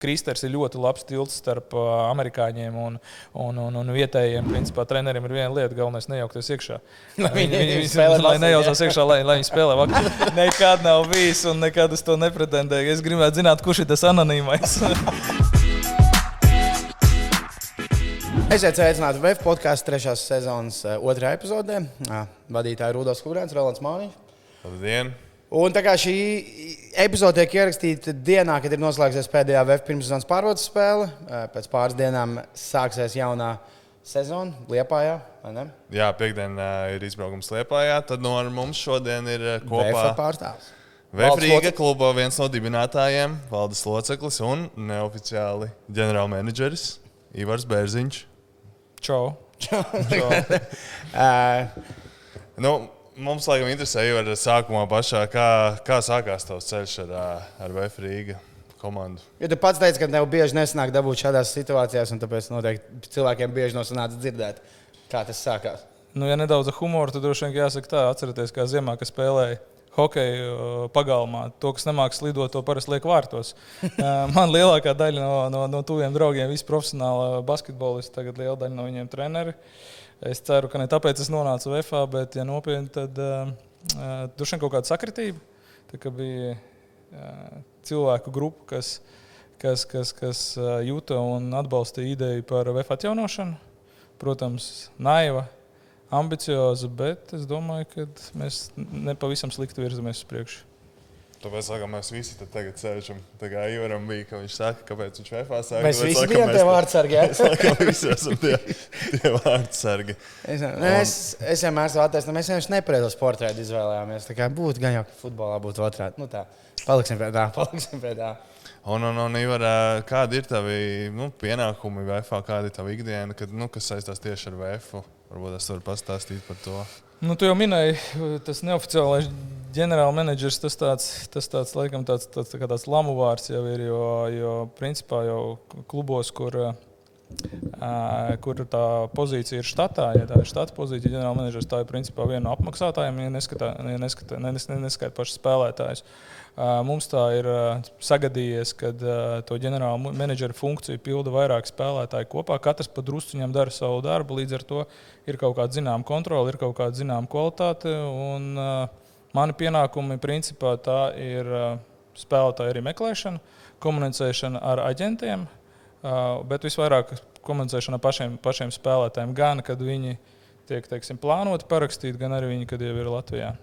Kristers ir ļoti labs tilts starp amerikāņiem un, un, un, un vietējiem. Principā treneriem ir viena lieta, galvenais nejaukties iekšā. Lai viņi- viņi, viņi spēlē lai nejaucās iekšā, lai, lai viņi spēlē vakar. Nekad nav bijis un nekad uz to nepretendēju. Es gribētu zināt, kurš ir tas anonīmais. Esiet sveicināti VF podkāstu trešās sezonas otrajā epizodē. Vadītāji Rudolf Kurēns, Rolands Māniņš. Labdien! Un tā kā šī epizode tiek ierakstīta dienā, kad ir noslēgsies pēdējā VF pirmssezonas pārbaudas spēle, eh, pēc pāris dienām sāksies jaunā sezona Liepājā. vai ne? Jā, piekdien uh, ir izbraukums Lietpājā. Tad no mums šodien ir uh, VF kopā pārstāvs. VF Valdes Rīga loceklis. kluba viens no dibinātājiem, valdes loceklis un neoficiāli ģenerālmenedžeris Ivars Bērziņš. Čau! Eh, Nu, mums laikam interesē, Ivar, sākumā pašā, kā, kā sākās tavs ceļš ar, ar VF Rīga komandu. Jo tu pats teici, ka tev bieži nesanāk dabūt šādās situācijās, un tāpēc noteikti cilvēkiem bieži nosanāca dzirdēt, kā tas sākās. Nu, ja nedaudz ar humoru, tad droši vien jāsaka tā, atcerieties, kā ziemā, kad spēlēja hokeju pagalmā. To, kas nemāks lidot, to parasti liek vārtos. Man lielākā daļa no, no, no tuviem draugiem, visi profesionāli basketbolisti, tagad liela daļa no viņiem treneri. Es ceru, ka ne tāpēc es nonācu VFā, bet, ja nopietni, tad uh, droši vien kaut kāda sakritība. Tā bija uh, cilvēku grupa, kas, kas, kas, kas uh, jūta un atbalstīja ideju par VF atjaunošanu. Protams, naiva, ambicioza, bet es domāju, ka mēs nepavisam slikti virzamies uz priekšu. Tāpēc, laikam, mēs visi te tagad sēžam. Tā kā Ivaram bija, ka viņš saka, kāpēc viņš VF sāka. Mēs visi laikam, bijām mēs tie te- vārdsargi. jā? Mēs laikam visi esam tie, tie vārdsargi. Es, ne, es, es vienmēr esmu atteicis, mēs vienkārši nepareizo sporta veidu izvēlējāmies. Tā kā būtu gan jau, ka futbolā būtu otrādi. Nu, tā. Paliksim pie tā, paliksim pie tā. Un, un, un Ivar, kādi ir tavi nu, pienākumi VF, kāda ir tava ikdiena, kad, nu, kas saistās tieši ar VF? Varbūt es varu pastāstīt par to. Nu, tu jau minēji, tas neoficiālais ģenerālmenedžers, tas tāds, tas tāds, laikam, tāds, tāds, tā tāds lamu vārds jau ir, jo, jo principā jau klubos, kur, kur tā pozīcija ir štatā, ja tā ir štata pozīcija, ģenerālmenedžers, tā ir principā viena no apmaksātājiem, ja neskatā, ja neskatā, ne, nes- neskaita pašus spēlētājus. Ā, Mums tā ir sagadījies, ka to ģenerāla menedžera funkciju pilda vairāki spēlētāji kopā. Katrs pa drusciņam dara savu darbu, līdz ar to ir kaut kāda zināma kontrole, ir kaut kāda zināma kvalitāte. Un, mani pienākumi principā tā ir spēlētāju arī meklēšana, komunicēšana ar aģentiem, bet visvairāk komunicēšana ar pašiem, pašiem spēlētājiem, gan kad viņi tiek teiksim, plānoti parakstīt, gan arī viņi, kad jau ir Latvijā.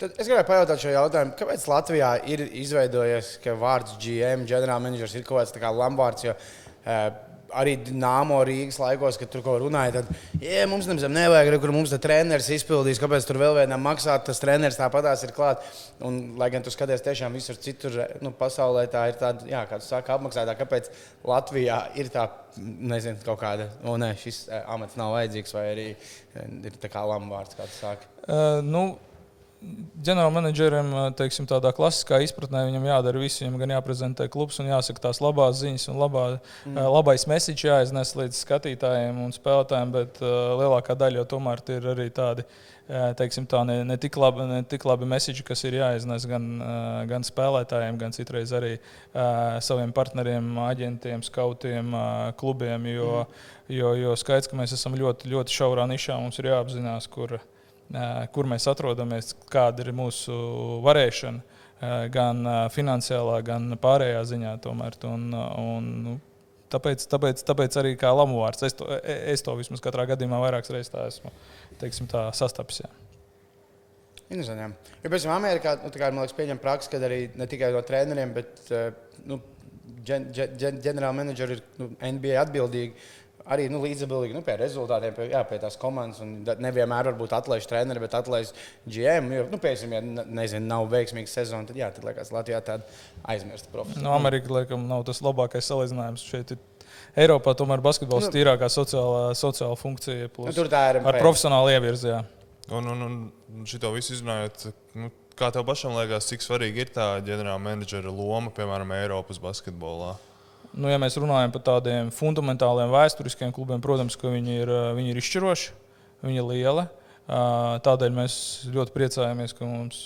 Tad es gribēju pajautāt šo jautājumu, kāpēc Latvijā ir izveidojies, ka vārds GM, ģenerālmenedžers, ir kaut kāds tā kā lambārds. Jo, uh, Arī Dāmo Rīgas laikos, kad tur ko runāja, tad, ja mums nemaz nevajag, kur mums tas treneris izpildīs, kāpēc tur vēl vienam maksāt, tas treneris tāpatās ir klāt. Un, lai gan tu skaties tiešām visur citur nu, pasaulē, tā ir tāda, jā, kā tu saki, apmaksātā. Kāpēc Latvijā ir tā, nezinu, kaut kāda, o nē, šis eh, amats nav vajadzīgs, vai arī eh, ir tā kā lambārds, kā tu saki. Uh, nu, ģenerālmenedžerim, teiksim, tādā klasiskā izpratnē, viņam jādara viss. Viņam gan jāprezentē klubs un jāsaka tās labās ziņas, un labā, mm. labais message jāiznes līdz skatītājiem un spēlētājiem, bet uh, lielākā daļa jau tomēr ir arī tādi. Teiksim, tā ne, ne, tik labi, ne tik labi message, kas ir jāiznes gan, gan spēlētājiem, gan citreiz arī uh, saviem partneriem, aģentiem, skautiem, uh, klubiem. Jo, mm. jo, jo skaidrs, ka mēs esam ļoti, ļoti šaurā nišā, mums ir jāapzinās, kur, uh, kur mēs atrodamies, kāda ir mūsu varēšana, gan finansiālā, gan pārējā ziņā. Tomēr. Un, un, nu, tāpēc, tāpēc, tāpēc arī kā lamuvārds, es to, es to vismaz katrā gadījumā vairākas reizes esmu teiksim, tā sastapis. Jā. Interesanti. Jo pēc tam Amerikā, nu, man liekas, pieņem praksi, ka arī ne tikai no treneriem, bet nu, ģenerālmenedžeri ir nu, NBA atbildīgi. Arī nu, līdzatbildīgi nu, pie rezultātiem, pie, jā, pie tās komandas. Nevienmēr varbūt atlaiž treneri, bet atlaiž GM. Jo, nu, piemēram, ja ne- nezinu, nav veiksmīga sezona, tad, jā, tad liekas, Latvijā tāda aizmirsta profesija. No Amerikas laikam nav tas labākais salīdzinājums. Šeit ir Eiropā tomēr basketbols ir tīrākā sociālā, sociālā funkcija. Nu, Plus, tur tā ir ar profesionālu ievirzi. jā. Un, un, un šito visu izrunājot, nu, kā tev pašam liekas, cik svarīga ir tā ģenerālmenedžera loma, piemēram, Eiropas basketbolā? Nu, ja mēs runājam par tādiem fundamentāliem vēsturiskiem klubiem, protams, ka viņi ir, viņi ir izšķiroši, viņi ir lieli. Tādēļ mēs ļoti priecājamies, ka mums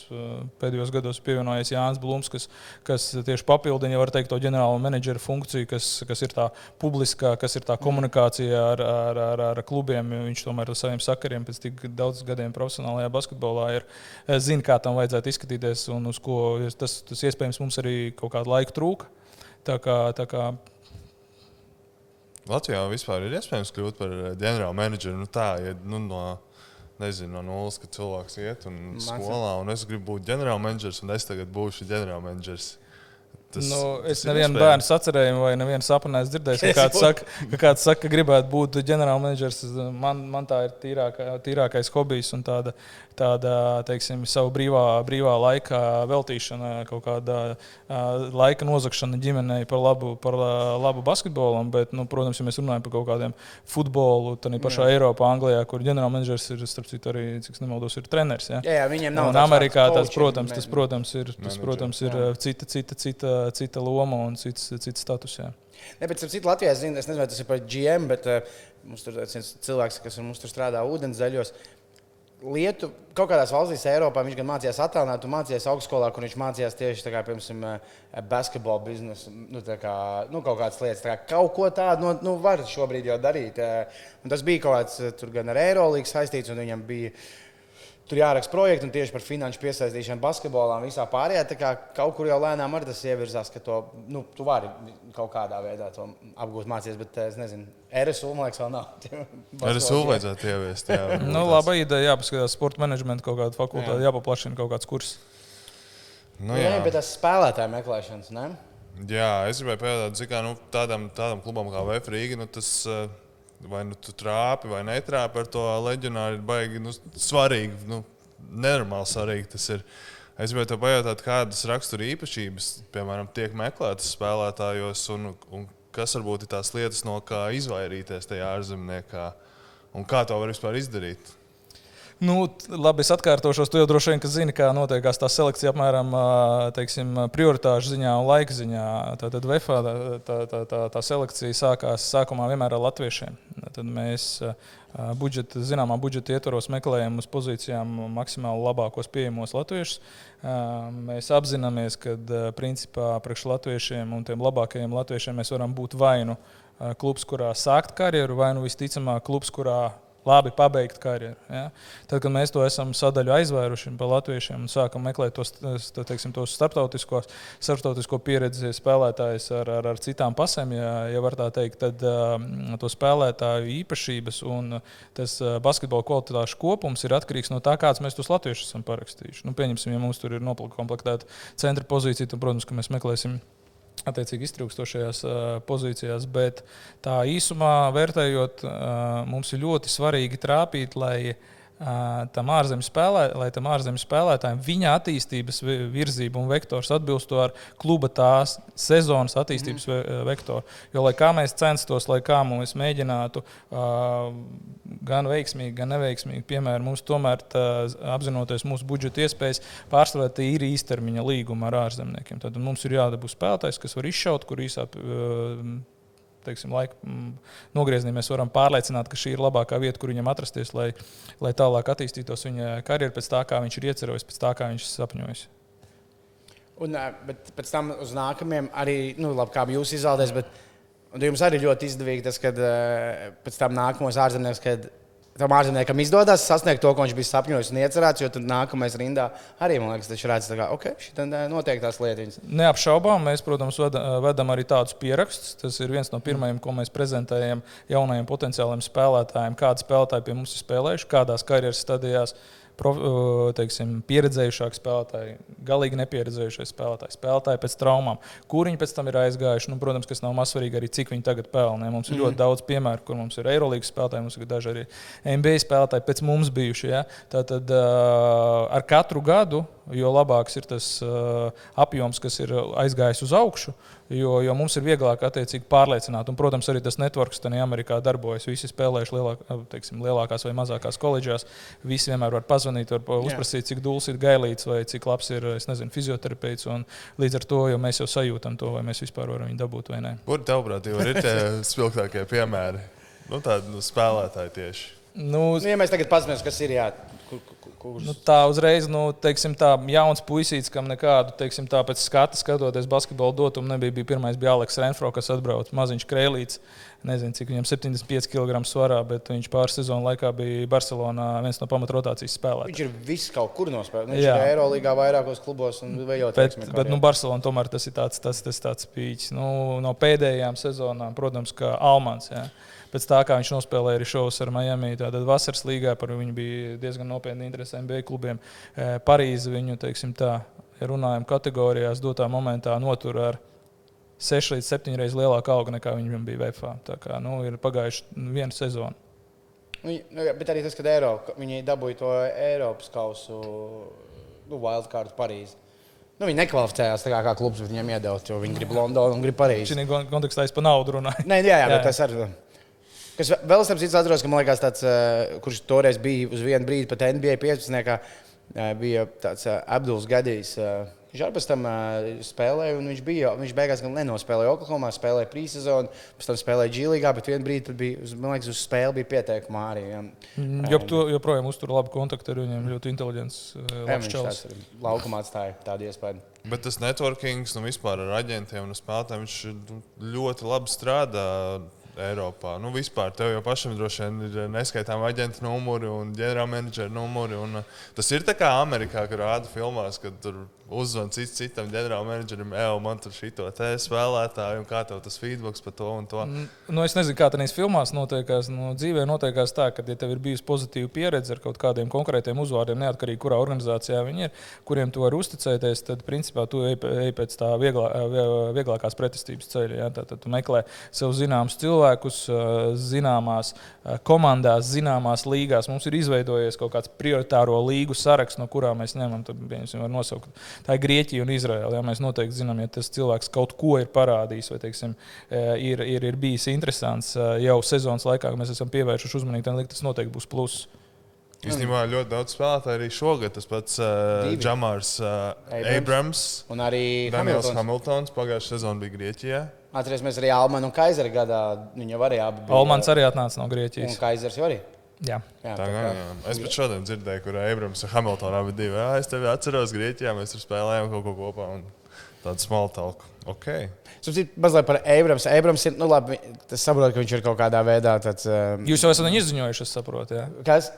pēdējos gados pievienojies Jānis Blūms, kas, kas tieši papildina, var teikt, to ģenerālo menedžera funkciju, kas, kas ir tā publiskā, kas ir tā komunikācija ar, ar, ar, ar klubiem. Viņš tomēr ar saviem sakariem pēc tik daudziem gadiem profesionālajā basketbolā ir zina, kā tam vajadzētu izskatīties un uz ko tas, tas iespējams mums arī kaut kādu laiku trūka. Tā kā, tā kā Latvijā vispār ir iespējams kļūt par ģenerālu menedžeru. Nu, tā, ja, nu, no, nezinu, no nulles, kad cilvēks iet un Mācīt. skolā, un es gribu būt ģenerālmenedžers, un es tagad būšu ģenerālmenedžers. Tas, nu, es nevienu bērnu atcerēju, vai nevienu sapni neesmu dzirdējis. Ka kāds, saka, ka kāds saka, ka gribētu būt ģenerālmenedžers. Man, man tā ir tīrākā, tīrākais hobijs un tāda, tāda teiksim, savu brīvā, brīvā laika veltīšana, kaut kāda laika nozagšana ģimenei par labu, par labu basketbolam. Bet, nu, protams, ja mēs runājam par kaut kādiem futbolu, tad pašā jā. Eiropā, Anglijā, kur ģenerālmenedžers ir, starp citu, arī, cik nemaldos, ir treneris. Ja? Jā, jā, viņiem nav. Un Amerikā tas, protams, tas, protams, ir, tas, protams, ir cita, cita, cita cita loma un cits, cits status. Jā. Ne, bet, citu, Latvijā es, zinu, es nezinu, vai tas ir par GM, bet uh, mums tur ir cilvēks, kas mums tur strādā ūdenszaļos. Lietu, kaut kādās valstīs, Eiropā, viņš gan mācījās attēlot, mācījās augstskolā, kur viņš mācījās tieši kā, piemēram, eh, basketbola biznesu, nu, kā, nu, kaut kādas lietas. Kā, kaut ko tādu nu, nu, var šobrīd jau darīt. Eh, un tas bija kaut kāds gan ar Eirolīgu saistīts, un viņam bija Tur jāraksta projekti un tieši par finanšu piesaistīšanu basketbolā un visā pārējā. Tā kā kaut kur jau lēnām arī tas ievirzās, ka to nu, tu vari kaut kādā veidā apgūt, mācīties. Bet es nezinu, RSU man liekas, vēl nav. RSU vajadzētu ieviest. Jā, nu, laba ideja, jāpaskatās sporta menedžmentu kaut kādu fakultāti, jā. jāpaplašina kaut kāds kurs. Nu, jā. jā, bet tas spēlētāju meklēšanas, ne? Jā, es gribēju pajautāt, kā nu, tādam, tādam klubam kā VF Rīga. Nu, tas, uh, vai nu tu trāpi vai netrāpi ar to leģionāru, ir baigi nu, svarīgi. Nu, nenormāli svarīgi tas ir. Es gribēju te pajautāt, kādas rakstura īpašības, piemēram, tiek meklētas spēlētājos, un, un kas varbūt ir tās lietas, no kā izvairīties tajā ārzemniekā, un kā to var vispār izdarīt. Nu, labi, es atkārtošos. Tu jau droši vien zini, kā notiekās tā selekcija apmēram teiksim, prioritāšu ziņā un laika ziņā. Tad VFA tā, tā, tā, tā, selekcija sākās sākumā vienmēr ar latviešiem. Tad mēs budžeta, zināmā budžeta ietvaros meklējam uz pozīcijām maksimāli labākos pieejamos latviešus. Mēs apzināmies, ka principā priekš latviešiem un tiem labākajiem latviešiem mēs varam būt vai nu klubs, kurā sākt karjeru, vai nu visticamāk klubs, kurā labi pabeigt karjeru. Ja? Tad, kad mēs to esam sadaļu aizvēruši pa latviešiem un sākam meklēt tos, teiksim, tos starptautisko, starptautisko pieredzi spēlētājus ar, ar, ar citām pasēm, ja, ja var tā teikt, tad uh, to spēlētāju īpašības un tas uh, basketbola kvalitāšu kopums ir atkarīgs no tā, kāds mēs tos latviešus esam parakstījuši. Nu, pieņemsim, ja mums tur ir noplakta centra pozīcija, tad, protams, mēs meklēsim attiecīgi iztrūkstošajās uh, pozīcijās. Bet tā īsumā vērtējot, uh, mums ir ļoti svarīgi trāpīt, lai tam ārzemju spēlē, lai tam ārzemju spēlētājiem viņa attīstības virzība un vektors atbilstu ar kluba tās sezonas attīstības mm. vektoru. Jo, lai kā mēs censtos, lai kā mēs mēģinātu gan veiksmīgi, gan neveiksmīgi, piemēram, mums tomēr tā, apzinoties mūsu budžeta iespējas, pārsvarā ir īstermiņa līguma ar ārzemniekiem. Tad mums ir jādabū spēlētājs, kas var izšaut, kur īsā. Teiksim, laika mm, nogriezienī mēs varam pārliecināt, ka šī ir labākā vieta, kur viņam atrasties, lai, lai tālāk attīstītos viņa karjeras pēc tā, kā viņš ir iecerējis, pēc tā, kā viņš sapņojis. Un, bet pēc tam uz nākamajiem arī, nu, labi, kā jūs izvēlaties, bet jums arī ļoti izdevīgi tas, kad pēc tam nākamos ārzemnieks, kad tam ārzemniekam izdodas sasniegt to, ko viņš bija sapņojis un iecerēts, jo tad nākamais rindā arī, man liekas, viņš redz, ka ok, šī notiek tās lietas. Neapšaubām, mēs, protams, vedam arī tādus pierakstus. Tas ir viens no pirmajiem, ko mēs prezentējam jaunajiem potenciāliem spēlētājiem, kādi spēlētāji pie mums ir spēlējuši, kādās karjeras stadijās prof, teiksim, pieredzējušāki spēlētāji, galīgi nepieredzējušie spēlētāji, spēlētāji pēc traumām, kur viņi pēc tam ir aizgājuši. Nu, protams, kas nav mazsvarīgi arī cik viņi tagad pelnē. Mums ir mm. ļoti daudz piemēru, kur mums ir Eirolandes spēlētāji, mums ir daži arī NBA spēlētāji pēc mums bijuši. Ja? Tātad uh, ar katru gadu jo labāks ir tas uh, apjoms, kas ir aizgājis uz augšu, jo, jo mums ir vieglāk attiecīgi pārliecināt. Un, protams, arī tas networks tajā Amerikā darbojas. Visi spēlējuši lielāk, teiksim, lielākās vai mazākās koledžās. Visi vienmēr var pazvanīt, var uzprasīt, cik dūls ir gailīts vai cik labs ir nezinu, fizioterapeits. Līdz ar to mēs jau sajūtam to, vai mēs vispār varam viņu dabūt vai nē. Kur tavuprāt ir tie spilgtākie piemēri? Nu, tādi nu, spēlētāji tieši. Nu, Nu, ja mēs tagad paskatāmies, kas ir jā, kur, kur, kurš Nu, tā uzreiz, nu, teiksim, tā jauns puisīts, kam nekādu, teiksim, tā pēc skata skatoties basketbolu dotumu nebija. Bija pirmais bija Aleks Renfro, kas atbrauca maziņš krēlīts. Nezinu, cik viņam 75 kg svarā, bet viņš pāris sezonu laikā bija Barcelonā viens no pamatrotācijas spēlētājiem. Viņš ir viss kaut kur nospēlējis. Nu, viņš Jā. ir Eirolandā vairākos klubos un vēl ļoti Bet, bet nu, Barcelona tomēr tas ir tāds, tas, tas tāds pīķis. Nu, no pēdējām sezonām, protams, kā Almans. Jā. Pēc tā, kā viņš nospēlēja arī šovus ar Miami, tad vasaras līgā par viņu bija diezgan nopietni interesi NBA klubiem. Eh, Parīzi viņu, teiksim tā, ja runājam kategorijās, dotā momentā notur ar 6 līdz 7 reizes lielāku algu nekā viņam bija VFA. Tā kā nu, ir pagājuši viena sezona. Nu, nu, bet arī tas, ka Eiro, viņi dabūja to Eiropas kausu, nu, Wildcard Parīzē. Nu, viņi nekvalificējās tā kā, kā klubs, bet viņiem iedeva, jo viņi grib Londonu un grib Parīzi. Šī kontekstā es par naudu runāju. Nē, jā, jā, Jā. bet tas arī. Kas vēl citu atceros, ka man liekas, tāds, eh, kurš toreiz bija uz vienu brīdi pat NBA 15. Kā, eh, bija tāds eh, Abduls Gadījs. Viņš arī pēc tam spēlēja, un viņš bija. Viņš beigās gan nenospēlēja Oklahomā, spēlēja prīsezonu, pēc tam spēlēja Džīlīgā, bet vienā brīdī, bija, man liekas, uz spēli bija pieteikuma arī. jā. Jo tu joprojām uztur labu kontaktu ar viņiem. Ļoti inteliģents. Viņš laukumā atstāja tādu iespēju. Bet tas networkings, nu vispār ar aģentiem un spēlētājiem, viņš nu, ļoti labi strādā Eiropā. Nu, vispār tev jau pašam droši vien ir neskaitāmi aģenta numuri un ģenerālmenedžera numuri. Un, uh, tas ir tā kā Amerikā, kur rāda filmās, kad tur uzzvan cits citam ģenerālmenedžerim, ej, man tur šito te spēlētāju, un kā tev tas feedbacks par to un to. Nu, es nezinu, kā tādās filmās notiekās. Nu, dzīvē notiekās tā, ka, ja tev ir bijusi pozitīva pieredze ar kaut kādiem konkrētiem uzvārdiem, neatkarīgi kurā organizācijā viņi ir, kuriem tu vari uzticēties, tad principā tu ej, ej pēc tā vieglā, vie- vieglākās pretestības ceļa. Ja? Tad, tu meklē sev zināmus cilvēkus, zināmās komandās, zināmās līgās. Mums ir izveidojies kaut kāds prioritāro līgu saraksts, no kurām mēs ņemam. Tad, piemēram, var nosaukt. Tā ir Grieķija un Izraela. Ja? Mēs noteikti zinām, ja tas cilvēks kaut ko ir parādījis vai teiksim, eh, ir, ir, ir bijis interesants eh, jau sezonas laikā, kad mēs esam pievērsuši uzmanību, tad tas noteikti būs pluss. Īstenībā ļoti daudz spēlētāju arī šogad. Tas pats uh, Divi. Džamārs uh, Abrams. Abrams, Un arī Daniels Hamiltons. Hamiltons pagājušajā sezonā bija Grieķijā. Atcerēsimies arī Almanu un Kaisera gadā. Viņi jau arī bija. Almans arī atnāca no Un Grieķijas. Kaisers jau arī. Jā. Jā, Tā gan, jā. Es pat šodien dzirdēju, kur Abrams un Hamiltons abi divi. Jā, es tevi atceros Grieķijā, mēs tur spēlējām kaut ko kopā. un Tādu smalku talku. Okay. Sapratu, mazliet par Abrams. Abrams ir, nu labi, tas saprot, ka viņš ir kaut kādā veidā tāds. Um, Jūs jau esat viņu izziņojuši, es saprotu. Jā. kas?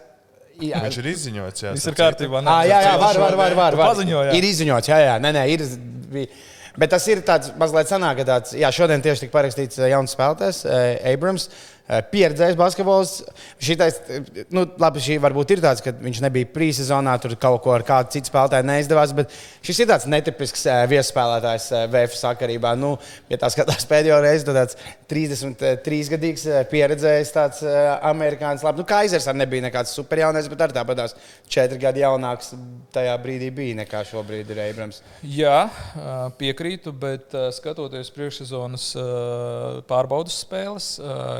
Jā, Viņš ir izziņots. Jā, Viss ir kārtībā. Ah, jā, jā, var, var, var. var, var. paziņoji, jā. Ir izziņots, jā, jā, nē, nē, ir. Bija. Bet tas ir tāds mazliet sanāk, ka tāds, jā, šodien tieši tika parakstīts eh, jauns spēlētājs, eh, Abrams. eh, Pieredzējis basketbols. Šitais, eh, nu, labi, šī varbūt ir tāds, ka viņš nebija prīsezonā, tur kaut ko ar kādu citu spēlētāju neizdevās. Bet šis ir tāds netipisks eh, viesspēlētājs eh, VF sakarībā. Nu, ja tā skatās pēdējo reizi, tad tāds 33 gadīgs eh, pieredzējis tāds eh, amerikānis. Labi, nu, Kaisers arī nebija nekāds superjaunais, bet arī tāpat tās 4 gadi jaunāks tajā brīdī bija nekā šobrīd ir Abrams. Jā, piekrītu, bet skatoties priekšsezonas pārbaudas spēles,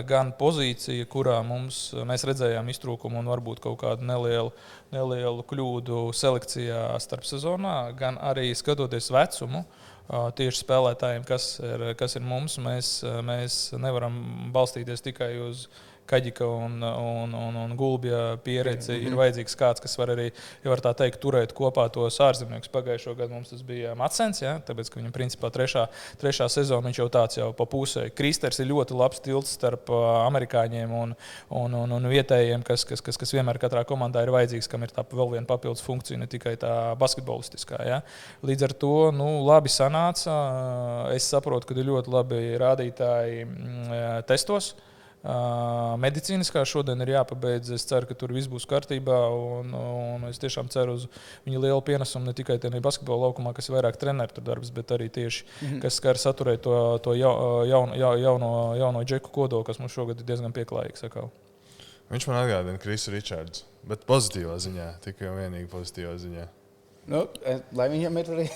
gan pozīcija, kurā mums, mēs redzējām iztrūkumu un varbūt kaut kādu nelielu, nelielu kļūdu selekcijā starp sezonā, gan arī skatoties vecumu. ā, Tieši spēlētājiem, kas ir, kas ir mums, mēs, ā, mēs nevaram balstīties tikai uz Kaģika un, un, un, un Gulbja pieredzi. Ir vajadzīgs kāds, kas var arī, ja var tā teikt, turēt kopā tos ārzemniekus. Pagājušo gadu mums tas bija Matsens, ja, tāpēc, ka viņam principā trešā, trešā sezona viņš jau tāds jau pa pusē. Kristers ir ļoti labs tilts starp ā, amerikāņiem un, un, un, un vietējiem, kas, kas, kas, kas vienmēr katrā komandā ir vajadzīgs, kam ir tā vēl viena papildus funkcija, ne tikai tā basketbolistiskā. Ja. Līdz ar to nu, labi sanāca. Es saprotu, ka ir ļoti labi rādītāji mm, testos. Medicīniskā šodien ir jāpabeidz. Es ceru, ka tur viss būs kārtībā. Un, un es tiešām ceru uz viņa lielu pienesumu ne tikai tajā basketbola laukumā, kas ir vairāk treneru darbs, bet arī tieši mm -hmm. kas skar saturēt to, to jau, jaun, jau, jauno, jauno džeku kodolu, kas mums šogad ir diezgan pieklājīgs. Atkal. Viņš man atgādina Krisu Richards, bet pozitīvā ziņā, tikai un vienīgi pozitīvā ziņā. Nu, eh, lai viņam ir arī.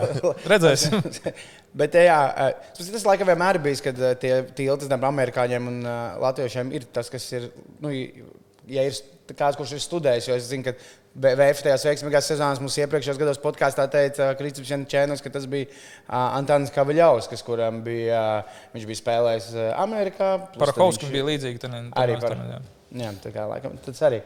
Redzēsim. Bet eh, jā, eh, tas, laikam vienmēr bijis, kad tie tilti starp amerikāņiem un latviešiem ir tas, kas ir. Nu, ja ir kāds, kurš ir studējis, jo es zinu, ka VF tajās veiksmīgās sezonās mums iepriekšējos gados podkāstā teica Kristips Čēnus, ka tas bija Antāns Kavaļaus, kuram bija, viņš bija spēlējis Amerikā. Parahovskis viņš- bija līdzīgs. Arī par- Jā, tā kā laikam tas arī.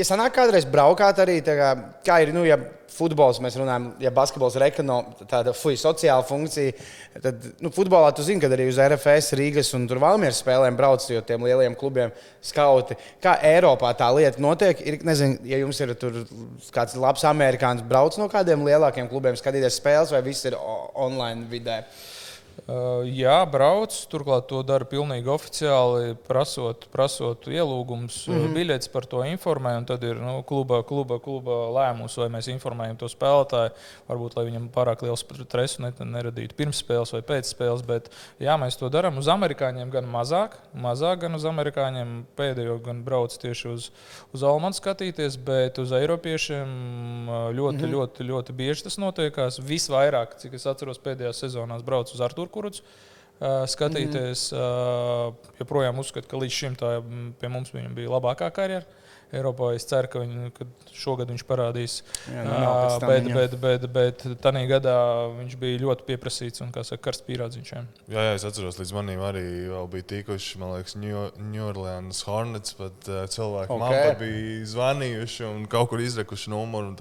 Ja sanāk kādreiz braukāt arī, kā, kā ir, nu, ja futbols, mēs runājam, ja basketbols ir ekonom, tāda fuj, sociāla funkcija, tad nu, futbolā tu zini, ka arī uz RFS, Rīgas un Valmieras spēlēm brauc, jo tiem lieliem klubiem skauti. Kā Eiropā tā lieta notiek? Ir, nezinu, ja jums ir tur kāds labs amerikānis, brauc no kādiem lielākiem klubiem skatīties spēles, vai viss ir online vidē? Uh, jā, brauc. Turklāt to dara pilnīgi oficiāli, prasot, prasot ielūgumus, mm -hmm. biļetes par to informē. Tad ir nu, kluba, kluba, kluba lēmums, vai mēs informējam to spēlētāju. Varbūt, lai viņam pārāk liels stresu neradītu pirms spēles vai pēc spēles. Bet jā, mēs to darām. Uz amerikāņiem gan mazāk, mazāk gan uz amerikāņiem. Pēdējo gan brauc tieši uz, uz Almanu skatīties, bet uz eiropiešiem ļoti, mm -hmm. ļoti, ļoti bieži tas notiekās. Visvairāk, cik es atceros, pēdējās sezonās brauc uz Artur Kurkuruts. Uh, skatīties, mm -hmm. joprojām uzskatu, ka līdz šim tā pie mums bija labākā karjera. Eiropā es ceru, ka, viņu, ka šogad viņš parādīs. Jā, nu, uh, bet, viņa. bet, bet, bet tajā gadā viņš bija ļoti pieprasīts un saka, karsts pīrādziņš. Jā, jā, es atceros, līdz manim arī bija tikuši, man liekas, New Orleans Hornets. Pat cilvēki okay. man bija zvanījuši un kaut kur izrekuši numuru.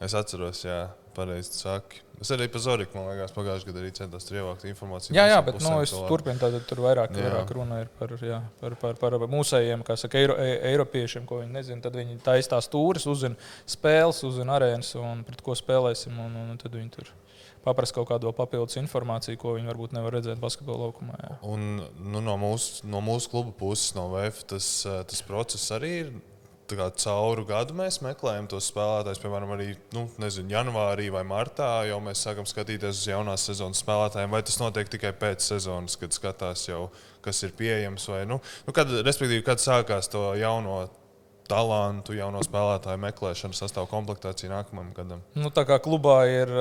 Es atceros, jā, pareizi saki. Es arī par Zoriku, man liekas, pagājušajā gadā arī centos ievākt informāciju. Jā, jā bet nu, es turpinu, tad tur vairāk, jā. vairāk runa ir par, jā, par, par, par mūsējiem, kā saka, eiro, e, eiropiešiem, ko viņi nezina. Tad viņi taistās stūris, uzzina spēles, uzzina arēnas un pret ko spēlēsim. Un, un, tad viņi tur paprast kaut kādu papildus informāciju, ko viņi varbūt nevar redzēt basketbola laukumā. Jā. Un, nu, no, mūsu, no mūsu kluba puses, no VF, tas, tas process arī ir cauru gadu mēs meklējam tos spēlētājus. Piemēram, arī nu, nezinu, janvārī vai martā jau mēs sākam skatīties uz jaunās sezonas spēlētājiem. Vai tas notiek tikai pēc sezonas, kad skatās jau, kas ir pieejams? Vai, nu, nu, kad, respektīvi, kad sākās to jauno talantu, jauno spēlētāju meklēšana, sastāv komplektācija nākamajam gadam? Nu, tā kā klubā ir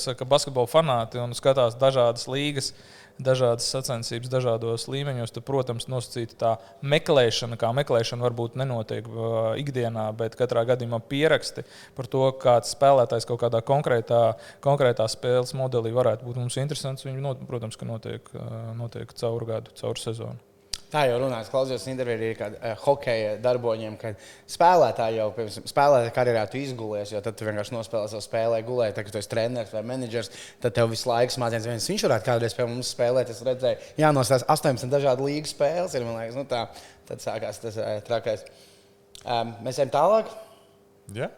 saka, basketbola fanāti un skatās dažādas līgas dažādas sacensības, dažādos līmeņos, tad, protams, nosacīta tā meklēšana, kā meklēšana varbūt nenotiek uh, ikdienā, bet katrā gadījumā pieraksti par to, kāds spēlētājs kaut kādā konkrētā, konkrētā spēles modelī varētu būt mums interesants. Viņi, protams, ka notiek, uh, notiek caur gadu, caur sezonu. Tā jau runāts, klausījos intervijā ar uh, hokeja darboņiem, kad spēlētāji jau pirms spēlētāja karjerā tu izgulies, jo tad tu vienkārši nospēlē savu spēlē, gulēji, tad, kad tu esi treneris vai menedžers, tad tev visu laiku mācīties, viens viņš varētu kādreiz pie mums spēlēt. Es redzēju, jā, no tās 18 dažādu līgu spēles ir, liekas, nu tā, tad sākās tas uh, trakais. Um, mēs ejam tālāk. Ja?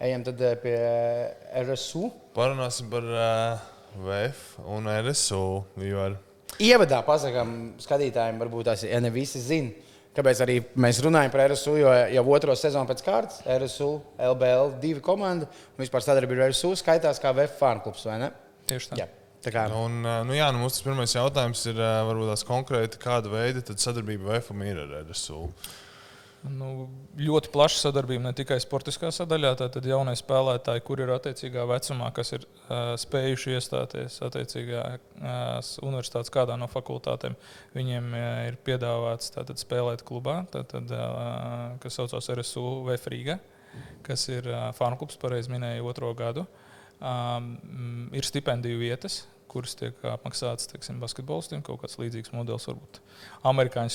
Ejam tad uh, pie RSU. Parunāsim par uh, VF un RSU. Jo ar Ievadā pasakām skatītājiem, varbūt tās ja ne visi zina. Kāpēc arī mēs runājam par RSU, jo jau otro sezonu pēc kārtas RSU, LBL, divi komandi un vispār sadarbība ar RSU skaitās kā VF fanu klubs, vai ne? Tieši tā. Jā. Tā kā... un, nu jā, nu, mums tas pirmais jautājums ir varbūt tās konkrēti, kāda veida sadarbība VF ir ar RSU. Nu, ļoti plaša sadarbība ne tikai sportiskā sadaļā, tad jaunie spēlētāji, kur ir attiecīgā vecumā, kas ir uh, spējuši iestāties attiecīgā uh, universitātes kādā no fakultātēm, viņiem uh, ir piedāvāts tātad, spēlēt klubā, tātad, uh, kas saucās RSU Vēfrīga, kas ir uh, fanu klubs, pareizi minēja otro gadu. Um, ir stipendiju vietas, kuras tiek apmaksātas teiksim, basketbolistiem. Kaut kāds līdzīgs modelis varbūt amerikāņu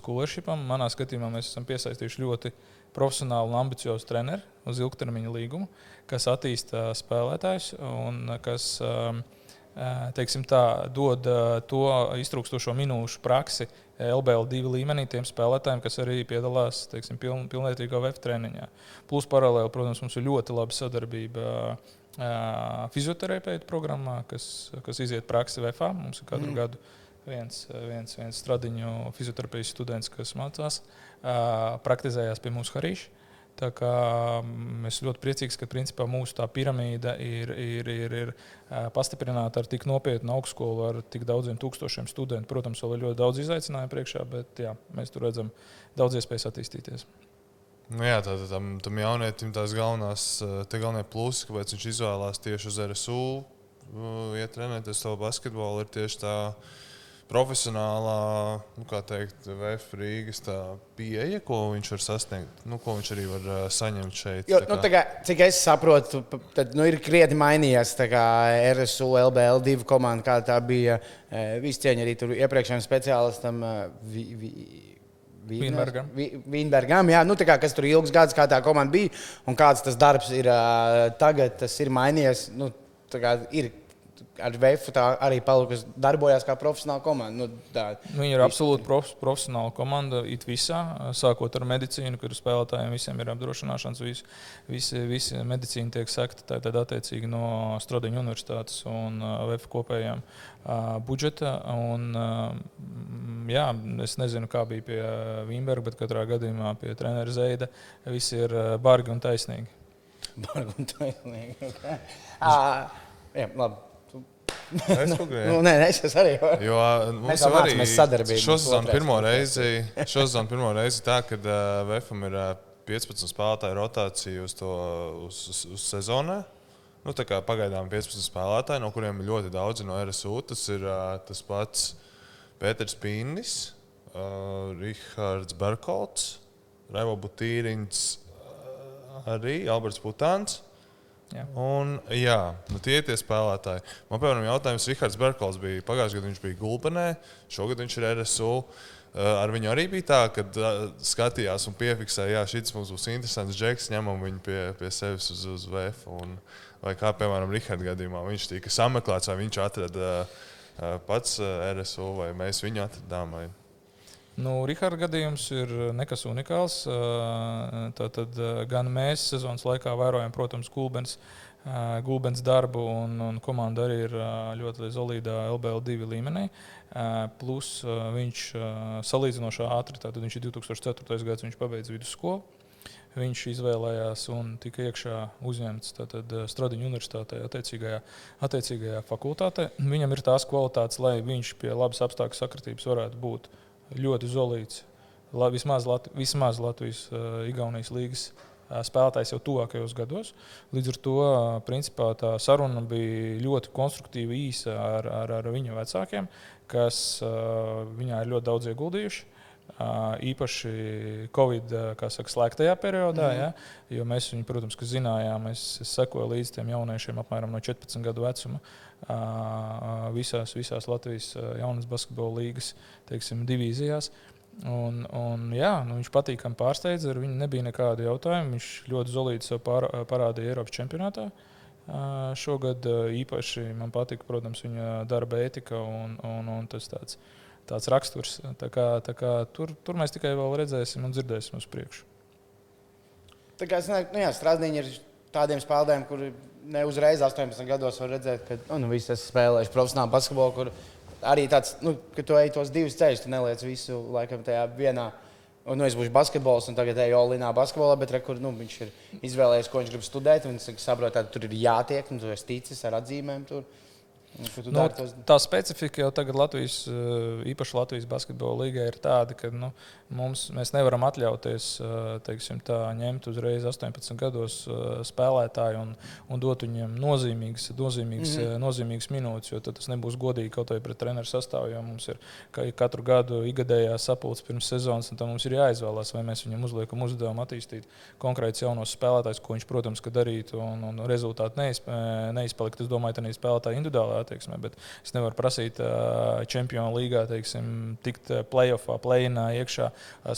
skolēšipam. Manā skatījumā mēs esam piesaistījuši ļoti profesionālu un ambiciozu treneru uz ilgtermiņa līgumu, kas attīsta spēlētājus un kas teiksim, tā, dod to iztrūkstošo minūšu praksi LBL2 līmenī tiem spēlētājiem, kas arī piedalās teiksim, piln, pilnvērtīgā VF treniņā. Plus paralēli, protams, mums ir ļoti laba sadarbība fizioterapeitu programmā, kas, kas iziet praksi VFA. Mums ir katru mm. gadu viens, viens, viens stradiņu fizioterapeits students, kas mācās, praktizējās pie mums Harīša. Tā kā mēs ļoti priecīgi, ka principā, mūsu piramīda ir, ir, ir, ir pastiprināta ar tik nopietnu augstskolu, ar tik daudziem tūkstošiem studentu. Protams, vēl ir ļoti daudz izaicinājumu priekšā, bet jā, mēs tur redzam daudz iespējas attīstīties. Nu jā, tā, tā, tam, tam jaunietim tās galvenās, tie galvenie plusi, kāpēc viņš izvēlās tieši uz RSU, uh, iet trenēties to basketbolu, ir tieši tā profesionālā, nu, kā teikt, VF Rīgas pieeja, ko viņš var sasniegt, nu, ko viņš arī var uh, saņemt šeit. Jo, nu, kā, cik es saprotu, tad nu, ir krietni mainījies RSU, LBL divu komandu, kā tā bija. Visi cieņi arī tur iepriekšējiem speciālistam. Vi, vi, Vīnbergam. Vīnbergam, jā, nu, kā, kas tur ilgs gads, kā tā komanda bija un kāds tas darbs ir uh, tagad, tas ir mainījies. Nu, ir ar Vēfu arī palikusi darbojās kā profesionāla komanda. Nu, tā, nu, Viņa ir absolūti prof, profesionāla komanda. It visā, sākot ar medicīnu, kur spēlētājiem visiem ir apdrošināšanas, visi, visi, visi medicīna tiek sekta tad attiecīgi no Stradiņa universitātes un Vēfu kopējām budžeta. Un, jā, es nezinu, kā bija pie Vimberga, bet katrā gadījumā pie treneru Zeida viss ir bargi un taisnīgi. Bargi un taisnīgi. Okay. Ah, jā, labi. Es gribēju. nu, nē, es arī. Jo mums jau arī sadarbība. Šosezon pirmo reizi, šosezon pirmo reizi tā, kad uh, VFM ir uh, 15 spēlētāju rotācija uz, to, uz, uz, uz sezonā. Nu, pagaidām 15 spēlētāji, no kuriem ļoti daudzi no RSU. Tas ir uh, tas pats Pēters Pīnis, uh, Rihards Berkolts, Raivo Butīrins, uh, arī Alberts Putāns. Jā. Un, jā, nu tie ir tie spēlētāji. Man, piemēram, jautājums, Rihards Berkals bija pagājušajā gadā, viņš bija Gulbenē, šogad viņš ir RSU. Eh, ar viņu arī bija tā, ka uh, skatījās un piefiksēja, ka šis mums būs interesants džeks, ņemam viņu pie, pie sevis uz, uz VF. Un, vai kā, piemēram, Rihards gadījumā, viņš tika sameklēts, vai viņš atrada uh, pats RSU, vai mēs viņu atradām. Vai... Nu, Rihards gadījums ir nekas unikāls. Tātad gan mēs sezonas laikā vērojam, protams, Gulbens, Gulbens darbu, un, un komanda arī ir ļoti solīdā LBL2 līmenī. Plus viņš salīdzinoši ātri, tātad viņš ir 2004. gads, viņš pabeidza vidusskolu. Viņš izvēlējās un tika iekšā uzņemts Stradiņu universitātē, attiecīgajā, attiecīgajā fakultātē. Viņam ir tās kvalitātes, lai viņš pie labas apstākļu sakritības varētu būt uh, ļoti zolīts. La, vismaz, Lat, vismaz Latvijas, Igaunijas līgas uh, spēlētājs jau tuvākajos gados. Līdz ar to principā, tā saruna bija ļoti konstruktīva, īsa ar, ar, ar viņa vecākiem, kas viņā ir ļoti daudz ieguldījuši. Īpaši Covid saka, slēgtajā periodā, mm. ja, jo mēs viņu, protams, zinājām, es, es sekoju līdz tiem jauniešiem apmēram no 14 gadu vecuma. Uh, visās, visās Latvijas jaunas basketbola līgas teiksim, divīzijās. Un, un, jā, nu, viņš patīkami pārsteidz, ar viņu nebija nekādu jautājumu. Viņš ļoti zelīti sev pār, parādīja Eiropas čempionātā. Šogad īpaši man patika, protams, viņa darba etika un, un, un tas tāds, tāds raksturs. Tā kā, tā kā tur, tur mēs tikai vēl redzēsim un dzirdēsim uz priekšu. Tā kā nu jā, Strasdīņa ir tādiem spēlētājiem, kuriem ne uzreiz 18 gados var redzēt, ka nu, nu, visi esmu spēlējuši profesionāli basketbolu, kur arī tāds, nu, ka tu ej tos divus ceļus, tu neliec visu laikam tajā vienā. Un, nu, es būšu basketbols, un tagad eju Olimā basketbolā, bet re, kur, nu, viņš ir izvēlējies, ko viņš grib studēt. Viņš saprot, ka tur ir jātiek, un tu esi ticis ar atzīmēm. Tur. Nu, tos... Tā specifika jau tagad Latvijas, eh, īpaši Latvijas basketbola līnijā, ir tāda, ka nu, mums, mēs nevaram atļauties eh, teiksim, tā, ņemt uzreiz 18 gados eh, spēlētāju un, un dot viņiem nozīmīgas, nozīmīgas, mm -hmm. nozīmīgas minūtes, jo tas nebūs godīgi kaut vai pret treneru sastāvu. Jo mums ir katru gadu ikgadējā sapulce pirms sezonas, un tam mums ir jāizvēlās, vai mēs viņam uzliekam uzdevumu attīstīt konkrēts jaunos spēlētājus, ko viņš, protams, darītu, un, un rezultāti neizpalikt. Es domāju, ka tā spēlētāja individuālā attieksmē, bet es nevaru prasīt čempionu līgā, teiksim, tikt playoffā, play-inā iekšā,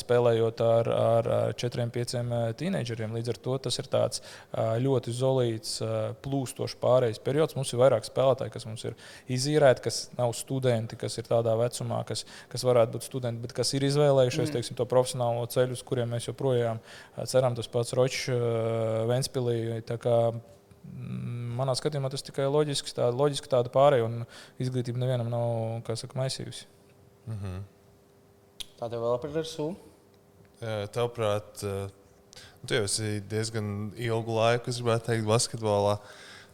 spēlējot ar, ar četriem, pieciem tīneģeriem. Līdz ar to tas ir tāds ļoti zolīts, plūstošs pārējais periods. Mums ir vairāk spēlētāji, kas mums ir izīrēti, kas nav studenti, kas ir tādā vecumā, kas, kas varētu būt studenti, bet kas ir izvēlējušies mm. teiksim, to profesionālo ceļu, uz kuriem mēs joprojām ceram. Tas pats Ročs, Ventspīlī manā skatījumā tas tikai loģisks, tā, loģiski tāda pārēja, un izglītība nevienam nav saka, maisījusi. Mm -hmm. Tā tev vēl par RSU? Tavuprāt, nu, tu jau esi diezgan ilgu laiku, es gribētu teikt, basketbolā.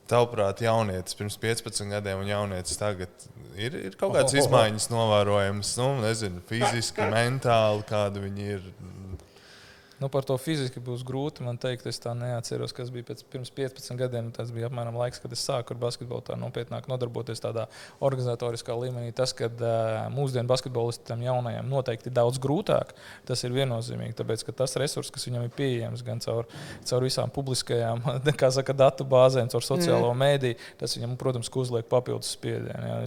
Tavuprāt, jaunietis pirms 15 gadiem un jaunietis tagad ir, ir kaut kādas oh, oh, oh. izmaiņas novērojamas, nu, nezinu, fiziski, mentāli, kāda viņi ir. Nu, par to fiziski būs grūti man teikt. Es tā neatceros, kas bija pēc, pirms 15 gadiem. Tas bija apmēram laiks, kad es sāku ar basketbolu tā nopietnāk nodarboties tādā organizatoriskā līmenī. Tas, ka uh, mūsdienu basketbolistiem jaunajiem noteikti ir daudz grūtāk, tas ir viennozīmīgi. Tāpēc, ka tas resurs, kas viņam ir pieejams gan caur, caur visām publiskajām saka, datu bāzēm, caur sociālo mm. mēdīju, tas viņam, protams, uzliek papildus spiedienu. Ja,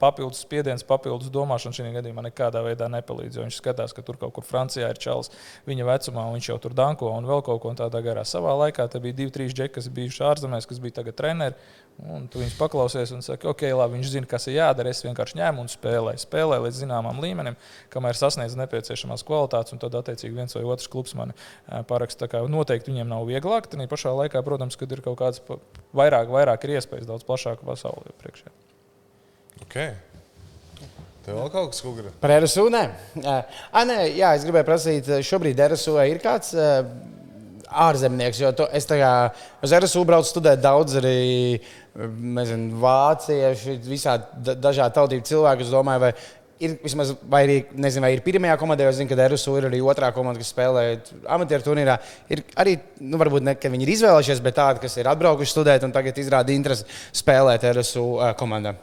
papildus spiediens, papildus domāšana šajā gadījumā nekādā veidā nepalīdz. Viņš skatās, ka tur kaut kur Francijā ir čels viņa vecumā, un viņš jau tur danko un vēl kaut ko tādā garā. Savā laikā te bija divi, trīs džeki, kas bijuši ārzemēs, kas bija tagad treneri. Un tu viņus paklausies un saki, ok, labi, viņš zina, kas ir jādara. Es vienkārši ņēmu un spēlēju. Spēlēju līdz zināmam līmenim, kamēr sasniedz nepieciešamās kvalitātes, un tad, attiecīgi, viens vai otrs klubs man paraksta. Noteikti viņiem nav vieglāk. Tad pašā laikā, protams, kad ir kaut kāds vairāk, vairāk ir iespējas daudz plašāku pasauli priekšā. Okay. Tev vēl kaut kas, gribi? Par RSU? Nē, à, nē jā, es gribēju prasīt, šobrīd RSU ir kāds ārzemnieks, jo to, es kā, uz RSU braucu studēt daudz arī nezinu, vācieši, visādi dažādi tautību cilvēki. Es domāju, vai ir vismaz, vai arī, nezinu, vai ir pirmajā komandā, jo zinu, ka RSU ir arī otrā komanda, kas spēlē amatieru turnīrā. Ir arī, nu, varbūt ne, ka viņi ir izvēlējušies, bet tādi, kas ir atbraukuši studēt un tagad izrāda interesi spēlēt RSU komandā.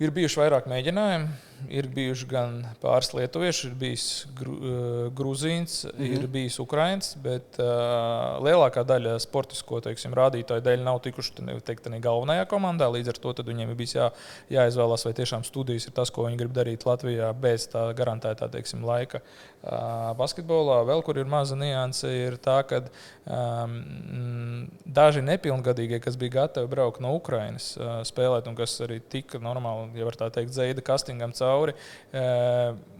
Ir bijuši vairāk mēģinājumu ir bijuši gan pāris lietuvieši, ir bijis gru, uh, grūzīns, mm -hmm. ir bijis ukrains, bet uh, lielākā daļa sportisko teiksim, rādītāju dēļ nav tikuši teikt, galvenajā komandā. Līdz ar to viņiem ir bijis jā, jāizvēlās, vai tiešām studijas ir tas, ko viņi grib darīt Latvijā bez tā garantētā teiksim, laika. Uh, basketbolā vēl kur ir maza nianse, ir tā, ka um, daži nepilngadīgie, kas bija gatavi braukt no Ukrainas uh, spēlēt, un kas arī tika normāli, ja var tā teikt, zeida kastingam cauri cauri.